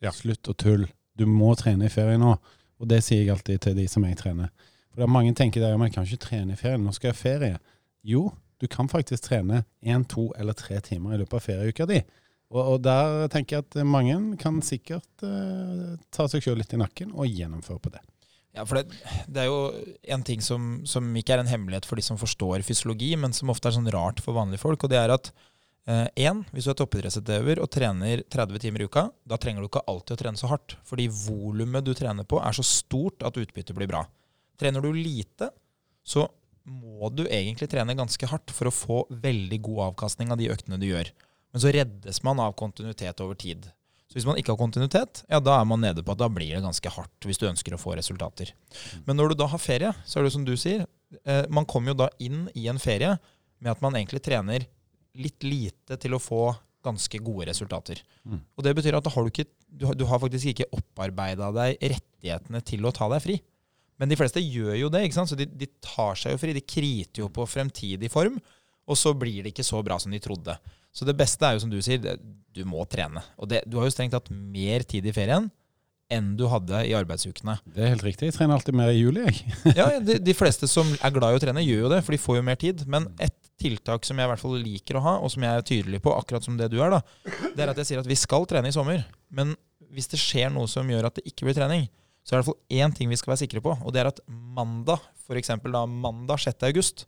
Ja. Slutt å tulle. Du må trene i ferien nå. Og det sier jeg alltid til de som jeg trener. For det er mange tenker at man kan ikke trene i ferien, nå skal jeg ha ferie. Jo, du kan faktisk trene én, to eller tre timer i løpet av ferieuka di. Og, og der tenker jeg at mange kan sikkert eh, ta seg sjøl litt i nakken og gjennomføre på det. Ja, for det, det er jo en ting som, som ikke er en hemmelighet for de som forstår fysiologi, men som ofte er sånn rart for vanlige folk, og det er at Én, hvis du er toppidrettsutøver og trener 30 timer i uka, da trenger du ikke alltid å trene så hardt. Fordi volumet du trener på, er så stort at utbyttet blir bra. Trener du lite, så må du egentlig trene ganske hardt for å få veldig god avkastning av de øktene du gjør. Men så reddes man av kontinuitet over tid. Så hvis man ikke har kontinuitet, ja, da er man nede på at da blir det ganske hardt hvis du ønsker å få resultater. Men når du da har ferie, så er det som du sier, eh, man kommer jo da inn i en ferie med at man egentlig trener litt lite til å få ganske gode resultater. Mm. Og det betyr at har du, ikke, du, har, du har faktisk ikke opparbeida deg rettighetene til å ta deg fri. Men de fleste gjør jo det, ikke sant? så de, de tar seg jo fri. De kriter jo på fremtidig form, og så blir det ikke så bra som de trodde. Så det beste er jo, som du sier, det, du må trene. Og det, du har jo strengt tatt mer tid i ferien enn du hadde i arbeidsukene. Det er helt riktig. Jeg trener alltid mer i juli, jeg. Ja, de, de fleste som er glad i å trene, gjør jo det, for de får jo mer tid. Men et tiltak som jeg i hvert fall liker å ha, og som jeg er tydelig på, akkurat som det du er, da, det er at jeg sier at vi skal trene i sommer. Men hvis det skjer noe som gjør at det ikke blir trening, så er det i hvert fall én ting vi skal være sikre på, og det er at mandag, f.eks. da mandag 6. august,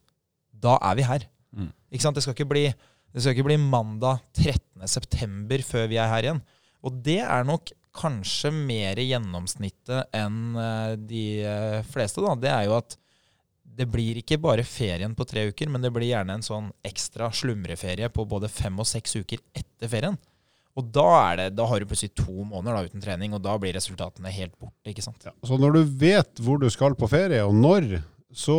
da er vi her. Mm. Ikke sant? Det skal ikke bli, det skal ikke bli mandag 13. september før vi er her igjen. Og det er nok kanskje mer i gjennomsnittet enn eh, de eh, fleste, da. Det er jo at det blir ikke bare ferien på tre uker, men det blir gjerne en sånn ekstra slumreferie på både fem og seks uker etter ferien. Og da, det, da har du plutselig to måneder da, uten trening, og da blir resultatene helt borte. ikke sant? Så når du vet hvor du skal på ferie, og når, så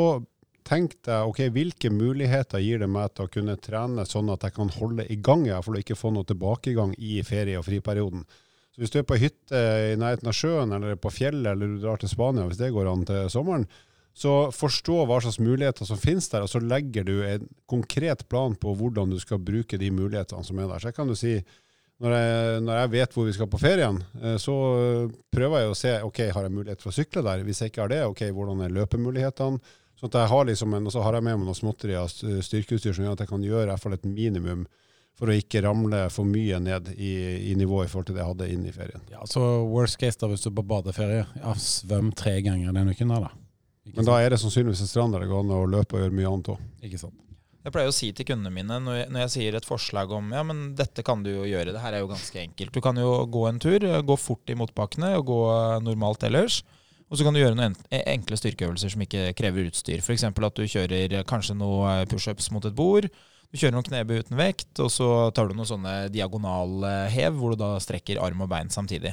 tenk deg ok, hvilke muligheter gir det meg til å kunne trene sånn at jeg kan holde i gang, ja, for å ikke få noe tilbakegang i ferie- og friperioden. Så hvis du er på hytte i nærheten av sjøen, eller på fjellet, eller du drar til Spania, hvis det går an til sommeren, så forstå hva slags muligheter som finnes der, og så legger du en konkret plan på hvordan du skal bruke de mulighetene som er der. Så jeg kan jo si, når jeg, når jeg vet hvor vi skal på ferien, eh, så prøver jeg å se ok, har jeg mulighet for å sykle der. Hvis jeg ikke har det, ok, hvordan er løpemulighetene? Sånn at jeg har liksom en, Og så har jeg med meg noe småtteri av styrkeutstyr som gjør at jeg kan gjøre i hvert fall et minimum for å ikke ramle for mye ned i, i nivå i forhold til det jeg hadde inn i ferien. Ja, så worst case da, hvis du er på badeferie, ja, svøm tre ganger den uken der da. Ikke Men da er det sannsynligvis en strand der det går an å løpe og gjøre mye annet òg. Ikke sant. Jeg pleier å si til kundene mine når jeg, når jeg sier et forslag om ja, men dette kan du jo gjøre, det her er jo ganske enkelt. Du kan jo gå en tur, gå fort i motbakkene og gå normalt ellers. Og så kan du gjøre noen enkle styrkeøvelser som ikke krever utstyr. F.eks. at du kjører kanskje noen pushups mot et bord. Du kjører noen knebøy uten vekt, og så tar du noen sånne diagonalhev hvor du da strekker arm og bein samtidig.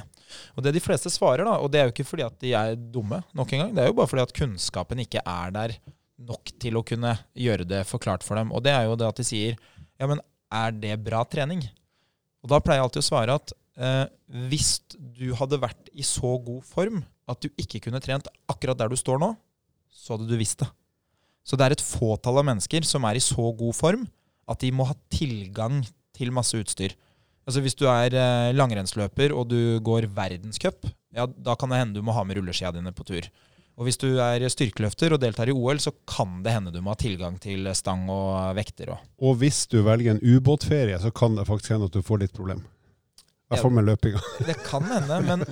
Og det de fleste svarer, da, og det er jo ikke fordi at de er dumme, nok en gang, det er jo bare fordi at kunnskapen ikke er der nok til å kunne gjøre det forklart for dem. Og det er jo det at de sier ja, men er det bra trening? Og da pleier jeg alltid å svare at eh, hvis du hadde vært i så god form at du ikke kunne trent akkurat der du står nå, så hadde du visst det. Så det er et fåtall av mennesker som er i så god form at de må ha tilgang til masse utstyr. Altså Hvis du er eh, langrennsløper og du går verdenscup, ja, da kan det hende du må ha med rulleskia dine på tur. Og hvis du er styrkeløfter og deltar i OL, så kan det hende du må ha tilgang til stang og vekter. Og. Og hvis du velger en ubåtferie, så kan det faktisk hende at du får litt problem. Hvert fall med løpinga. Det kan hende, men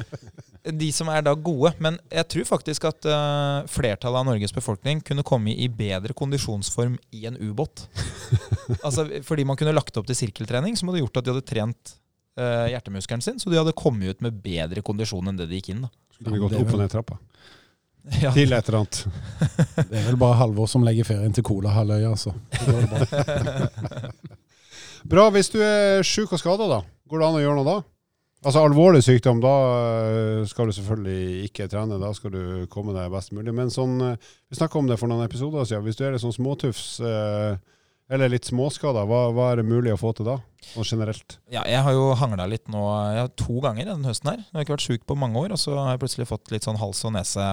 de som er da gode Men jeg tror faktisk at uh, flertallet av Norges befolkning kunne komme i bedre kondisjonsform i en ubåt. altså, fordi man kunne lagt opp til sirkeltrening, som hadde gjort at de hadde trent uh, hjertemuskelen sin, så de hadde kommet ut med bedre kondisjon enn det de gikk inn. da. Skulle gått opp og ned trappa. Ja, til et eller annet. Det er vel bare Halvor som legger ferien til Kolahalvøya, altså. Bra. Bra. Hvis du er sjuk og skada, da? Går det an å gjøre noe da? Altså Alvorlig sykdom, da eh, skal du selvfølgelig ikke trene. Da skal du komme deg best mulig. Men sånn, eh, vi snakka om det for noen episoder siden. Hvis du er litt sånn småtufs eh, eller litt småskader, hva, hva er det mulig å få til da? Sånn generelt. Ja, jeg har jo hangla litt nå to ganger denne høsten her. Jeg har ikke vært sjuk på mange år, og så har jeg plutselig fått litt sånn hals og nese.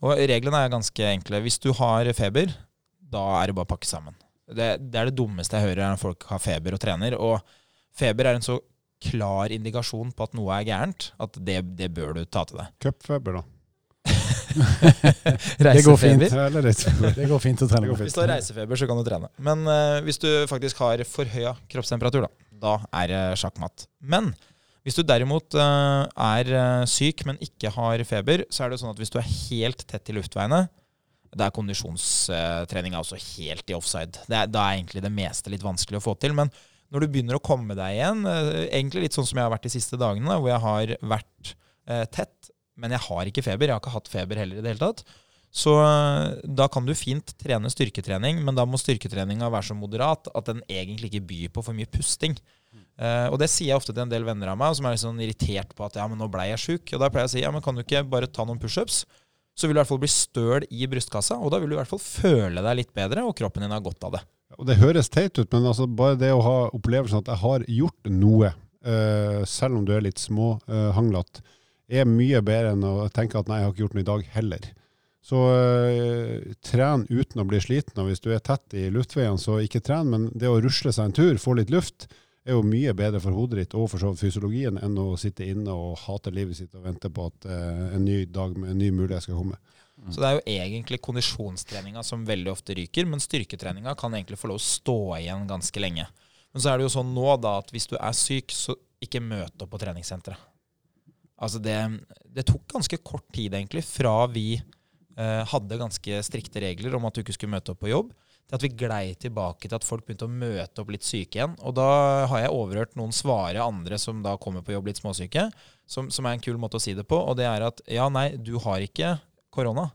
Og reglene er ganske enkle. Hvis du har feber, da er det bare å pakke sammen. Det, det er det dummeste jeg hører når folk har feber og trener. Og feber er en så klar indikasjon på at noe er gærent, at det, det bør du ta til deg. Cupfeber, da. Det går fint. Det går fint å trene Det fint. Hvis du har reisefeber, så kan du trene. Men uh, hvis du faktisk har forhøya kroppstemperatur, da, da er det sjakkmatt. Men hvis du derimot uh, er eh, syk, men ikke har feber, så er det sånn at hvis du er helt tett i luftveiene Da er kondisjonstreninga også helt i offside. Det er, da er egentlig det meste litt vanskelig å få til. Men når du begynner å komme deg igjen, eh, egentlig litt sånn som jeg har vært de siste dagene, hvor jeg har vært eh, tett, men jeg har ikke feber. Jeg har ikke hatt feber heller i det hele tatt. Så øh, da kan du fint trene styrketrening, men da må styrketreninga være så moderat at den egentlig ikke byr på for mye pusting. Uh, og det sier jeg ofte til en del venner av meg som er sånn irritert på at ja, men nå ble jeg sjuk. Og da pleier jeg å si ja, men kan du ikke bare ta noen pushups? Så vil du i hvert fall bli støl i brystkassa, og da vil du i hvert fall føle deg litt bedre, og kroppen din har godt av det. Og det høres teit ut, men altså bare det å ha opplevelsen at jeg har gjort noe, uh, selv om du er litt småhanglete, er mye bedre enn å tenke at nei, jeg har ikke gjort noe i dag heller. Så uh, tren uten å bli sliten. Og hvis du er tett i luftveiene, så ikke tren. Men det å rusle seg en tur, få litt luft, er jo mye bedre for hodet ditt og for så fysiologien enn å sitte inne og hate livet sitt og vente på at uh, en ny dag med en ny mulighet skal komme. Så det er jo egentlig kondisjonstreninga som veldig ofte ryker, men styrketreninga kan egentlig få lov å stå igjen ganske lenge. Men så er det jo sånn nå da at hvis du er syk, så ikke møt opp på treningssenteret. Altså det, det tok ganske kort tid egentlig fra vi eh, hadde ganske strikte regler om at du ikke skulle møte opp på jobb, til at vi glei tilbake til at folk begynte å møte opp litt syke igjen. Og da har jeg overhørt noen svare andre som da kommer på jobb litt småsyke, som, som er en kul måte å si det på, og det er at ja, nei, du har ikke korona,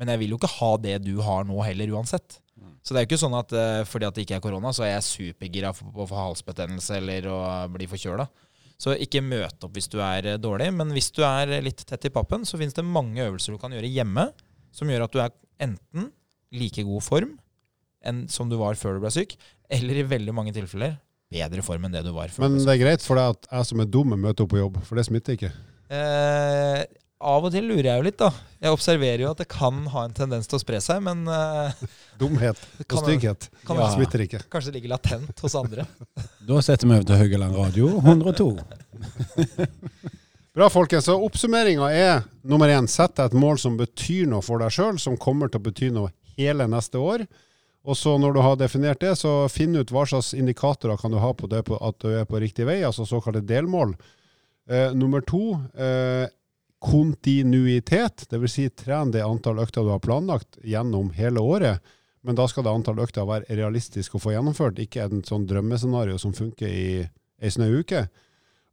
men jeg vil jo ikke ha det du har nå heller uansett. Så det er jo ikke sånn at eh, fordi at det ikke er korona, så er jeg supergira på å få halsbetennelse eller å bli forkjøla. Så ikke møt opp hvis du er eh, dårlig, men hvis du er litt tett i pappen, så finnes det mange øvelser du kan gjøre hjemme som gjør at du er enten like god form enn som du var før du ble syk, eller i veldig mange tilfeller bedre form enn det du var før Men det er greit for deg at jeg som er dum, møter opp på jobb, for det smitter ikke. Eh, av og til lurer jeg jo litt, da. Jeg observerer jo at det kan ha en tendens til å spre seg, men uh, Dumhet og stygghet kan Ja. smitter ikke. kanskje det ligger latent hos andre. Da setter vi over til Haugaland Radio 102. Bra, folkens. Så oppsummeringa er nummer én, sett deg et mål som betyr noe for deg sjøl, som kommer til å bety noe hele neste år. Og så når du har definert det, så finn ut hva slags indikatorer kan du ha på, det, på at du er på riktig vei, altså såkalte delmål. Eh, nummer to, eh, kontinuitet, dvs. Si, tren det antall økter du har planlagt gjennom hele året. Men da skal det antall økter være realistisk å få gjennomført, ikke en sånn drømmescenario som funker i ei snau uke.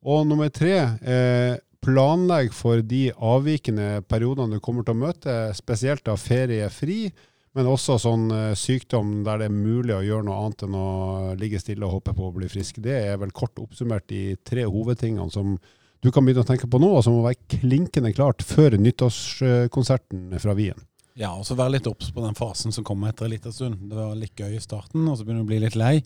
Og nummer tre, eh, planlegg for de avvikende periodene du kommer til å møte, spesielt av feriefri, men også sånn eh, sykdom der det er mulig å gjøre noe annet enn å ligge stille og håpe på å bli frisk. Det er vel kort oppsummert de tre hovedtingene som du kan begynne å tenke på nå, og som må være klinkende klart før nyttårskonserten fra Wien. Ja, og så være litt obs på den fasen som kommer etter en liten stund. Det var litt gøy i starten, og så begynner du å bli litt lei.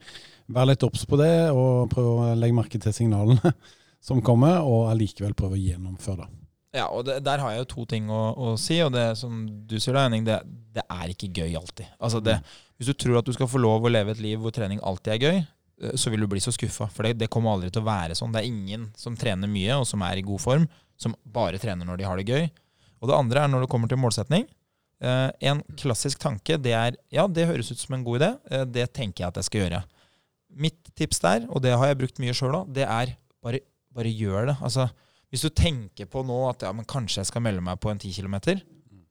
Vær litt obs på det, og prøv å legge merke til signalene som kommer, og allikevel prøve å gjennomføre det. Ja, og det, der har jeg jo to ting å, å si, og det som du sier da, Henning, det, det er ikke gøy alltid. Altså det, hvis du tror at du skal få lov å leve et liv hvor trening alltid er gøy, så vil du bli så skuffa, for det, det kommer aldri til å være sånn. Det er ingen som trener mye, og som er i god form, som bare trener når de har det gøy. Og det andre er når det kommer til målsetning. Eh, en klassisk tanke, det er ja, det høres ut som en god idé, eh, det tenker jeg at jeg skal gjøre. Mitt tips der, og det har jeg brukt mye sjøl òg, det er bare, bare gjør det. Altså, hvis du tenker på nå at ja, men kanskje jeg skal melde meg på en 10 km,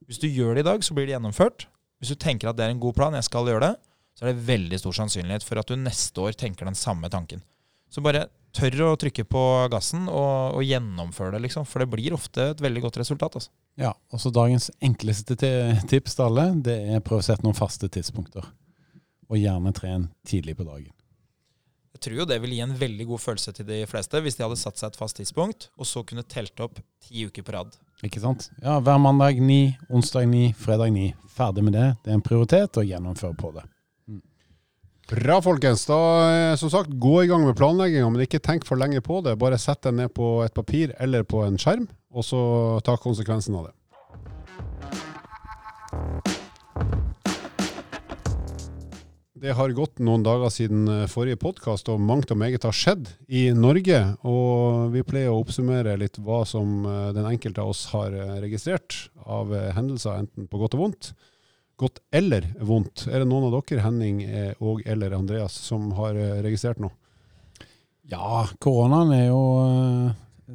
hvis du gjør det i dag, så blir det gjennomført. Hvis du tenker at det er en god plan, jeg skal gjøre det, så er det veldig stor sannsynlighet for at du neste år tenker den samme tanken. Så bare tør å trykke på gassen og, og gjennomføre det, liksom. For det blir ofte et veldig godt resultat. Altså. Ja, og så dagens enkleste tips til alle, det er prøv å sette noen faste tidspunkter. Og gjerne tren tidlig på dagen. Jeg tror jo det vil gi en veldig god følelse til de fleste hvis de hadde satt seg et fast tidspunkt, og så kunne telt opp ti uker på rad. Ikke sant? Ja, hver mandag ni, onsdag ni, fredag ni. Ferdig med det. Det er en prioritet, å gjennomføre på det. Bra, folkens. Da, eh, som sagt, gå i gang med planlegginga, men ikke tenk for lenge på det. Bare sett det ned på et papir eller på en skjerm, og så ta konsekvensen av det. Det har gått noen dager siden eh, forrige podkast, og mangt og meget har skjedd i Norge. Og vi pleier å oppsummere litt hva som eh, den enkelte av oss har registrert av hendelser, enten på godt og vondt. Godt eller vondt. Er det noen av dere, Henning eh, og eller Andreas, som har eh, registrert noe? Ja, koronaen er jo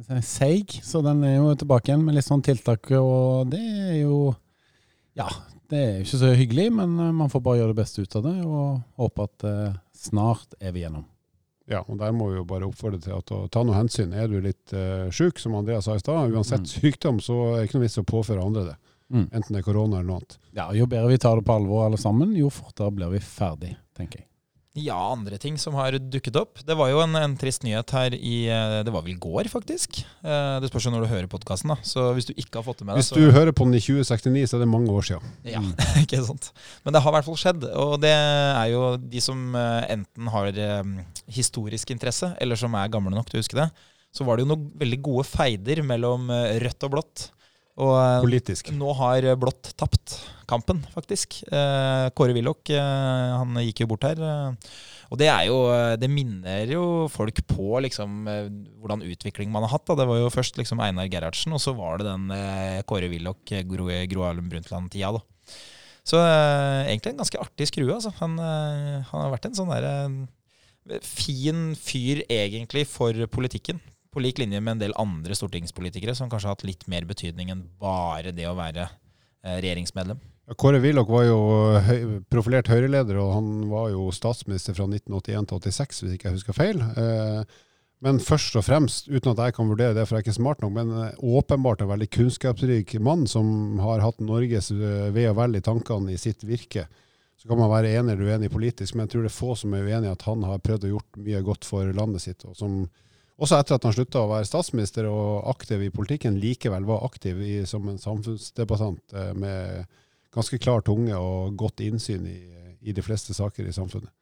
eh, seig, så den er jo tilbake igjen med litt sånn tiltak. Og det er jo Ja, det er jo ikke så hyggelig, men man får bare gjøre det beste ut av det. Og håpe at snart er vi gjennom. Ja, og der må vi jo bare oppfordre til å ta noe hensyn. Er du litt uh, sjuk, som Andreas sa i stad, uansett Mm. sykdom, så er det ikke noe vits å påføre andre det. Mm. Enten det er korona eller noe annet. Ja, Jo bedre vi tar det på alvor alle sammen, jo fortere blir vi ferdig, tenker jeg. Ja, andre ting som har dukket opp. Det var jo en, en trist nyhet her i eh, Det var vel i går, faktisk. Eh, Det spørs jo når du hører podkasten, da. Så hvis du ikke har fått det med deg, Hvis så hører på den i 2069, så er det mange år siden. Ja, ikke sant. Men det har i hvert fall skjedd. Og det er jo de som eh, enten har historisk interesse, eller som er gamle nok til å huske det. Så var det jo noen veldig gode feider mellom rødt og blått. Og eh, Politisk. nå har blått tapt kampen, faktisk. Eh, Kåre Willoch, eh, han gikk jo bort her. Og det er jo Det minner jo folk på liksom hvordan utvikling man har hatt. Da. Det var jo først liksom Einar Gerhardsen, og så var det den Kåre Willoch, Gro, Gro Harlem Brundtland-tida, da. Så egentlig en ganske artig skrue, altså. Han, han har vært en sånn derre fin fyr egentlig for politikken. På lik linje med en del andre stortingspolitikere som kanskje har hatt litt mer betydning enn bare det å være eh, regjeringsmedlem. Kåre Willoch var jo høy, profilert Høyre-leder, og han var jo statsminister fra 1981 til 86, hvis ikke jeg husker feil. Eh, men først og fremst, uten at jeg kan vurdere det, for jeg er ikke smart nok, men eh, åpenbart en veldig kunnskapsrik mann som har hatt Norges eh, ve og vel i tankene i sitt virke. Så kan man være enig eller uenig politisk, men jeg tror det er få som er uenig i at han har prøvd å gjort mye godt for landet sitt. og som også etter at han slutta å være statsminister og aktiv i politikken, likevel var aktiv i, som en samfunnsdebattant eh, med ganske klar tunge og godt innsyn i, i de fleste saker i samfunnet.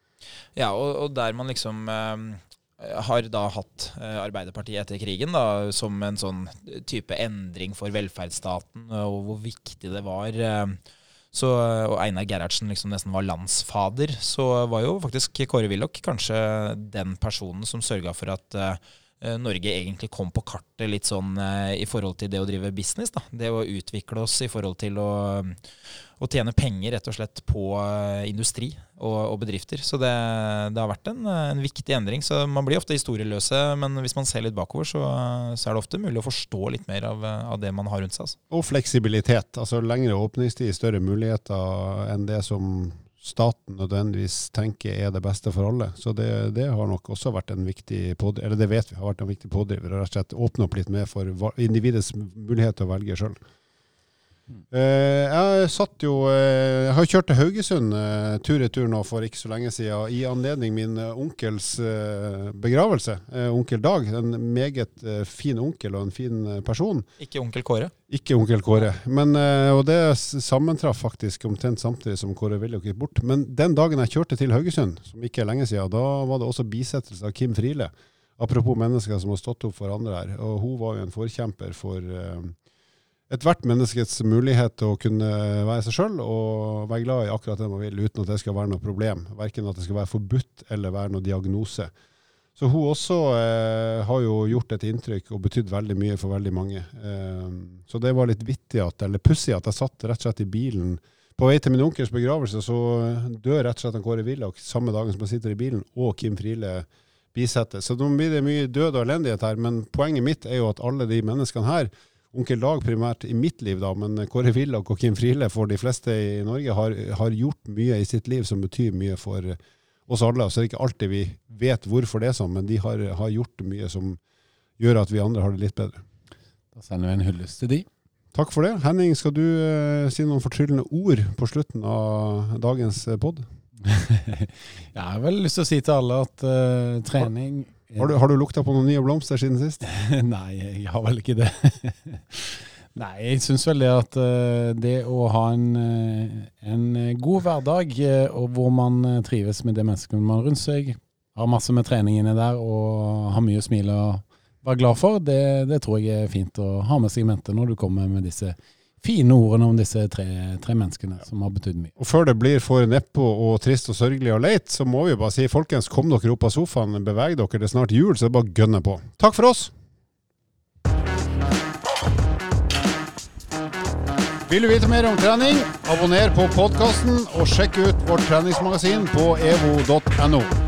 Ja, og, og der man liksom eh, har da hatt eh, Arbeiderpartiet etter krigen da, som en sånn type endring for velferdsstaten, og hvor viktig det var. Eh, så, og Einar Gerhardsen liksom nesten var landsfader, så var jo faktisk Kåre Willoch kanskje den personen som sørga for at Norge egentlig kom på kartet litt sånn eh, i forhold til det å drive business. da. Det å utvikle oss i forhold til å, å tjene penger rett og slett på eh, industri og, og bedrifter. Så det, det har vært en, eh, en viktig endring. Så Man blir ofte historieløse, men hvis man ser litt bakover, så, så er det ofte mulig å forstå litt mer av, eh, av det man har rundt seg. Altså. Og fleksibilitet. Altså lengre åpningstid, større muligheter enn det som staten nødvendigvis tenker er det beste for alle. Så det, det har nok også vært en viktig pådriver, eller det vet vi har vært en viktig pådriver. Rett og slett åpne opp litt mer for individets mulighet til å velge sjøl. Jeg satt jo eh, Jeg har kjørt til Haugesund eh, tur-retur nå for ikke så lenge siden i anledning min eh, onkels begravelse. Onkel Dag. En meget fin onkel og en fin person. Ikke onkel Kåre. Ikke onkel Kåre. Men, og det sammentraff faktisk omtrent samtidig som Kåre Willoch gikk bort. Men den dagen jeg kjørte til Haugesund, som ikke er lenge siden, da var det også bisettelse av Kim Friele. Apropos mennesker som har stått opp for andre her. Og hun var jo en forkjemper for ethvert menneskets mulighet til å kunne være seg sjøl og være glad i akkurat det man vil, uten at det skal være noe problem. Verken at det skal være forbudt eller være noe diagnose. Så hun også eh, har jo gjort et inntrykk og betydd veldig mye for veldig mange. Eh, så det var litt vittig at, eller pussig at jeg satt rett og slett i bilen. På vei til min onkels begravelse så dør rett og slett Kåre Willoch samme dagen som jeg sitter i bilen, og Kim Friele bisetter. Så nå blir det mye død og elendighet her, men poenget mitt er jo at alle de menneskene her, onkel Dag primært i mitt liv da, men Kåre Willoch og Kim Friele for de fleste i Norge har, har gjort mye i sitt liv som betyr mye for oss alle. Så det er ikke alltid vi vet hvorfor det er sånn, men de har, har gjort mye som gjør at vi andre har det litt bedre. Da sender vi en hyllest til de. Takk for det. Henning, skal du eh, si noen fortryllende ord på slutten av dagens eh, pod? Jeg har vel lyst til å si til alle at eh, trening Har du, har du lukta på noen nye blomster siden sist? Nei, jeg har vel ikke det. Nei, jeg syns vel det at eh, det å ha en, eh, en god hverdag eh, og hvor man trives med det mennesket man rundt seg, har masse med treningene der og har mye å smile og være glad for, det, det tror jeg er fint å ha med seg i mente når du kommer med disse fine ordene om disse tre, tre menneskene som har betydd mye. Og før det blir for nedpå og trist og sørgelig og leit, så må vi jo bare si folkens, kom dere opp av sofaen, beveg dere, det er snart jul, så det er bare å gønne på. Takk for oss! Vil du vite mer om trening, abonner på podkasten og sjekk ut vårt treningsmagasin på evo.no.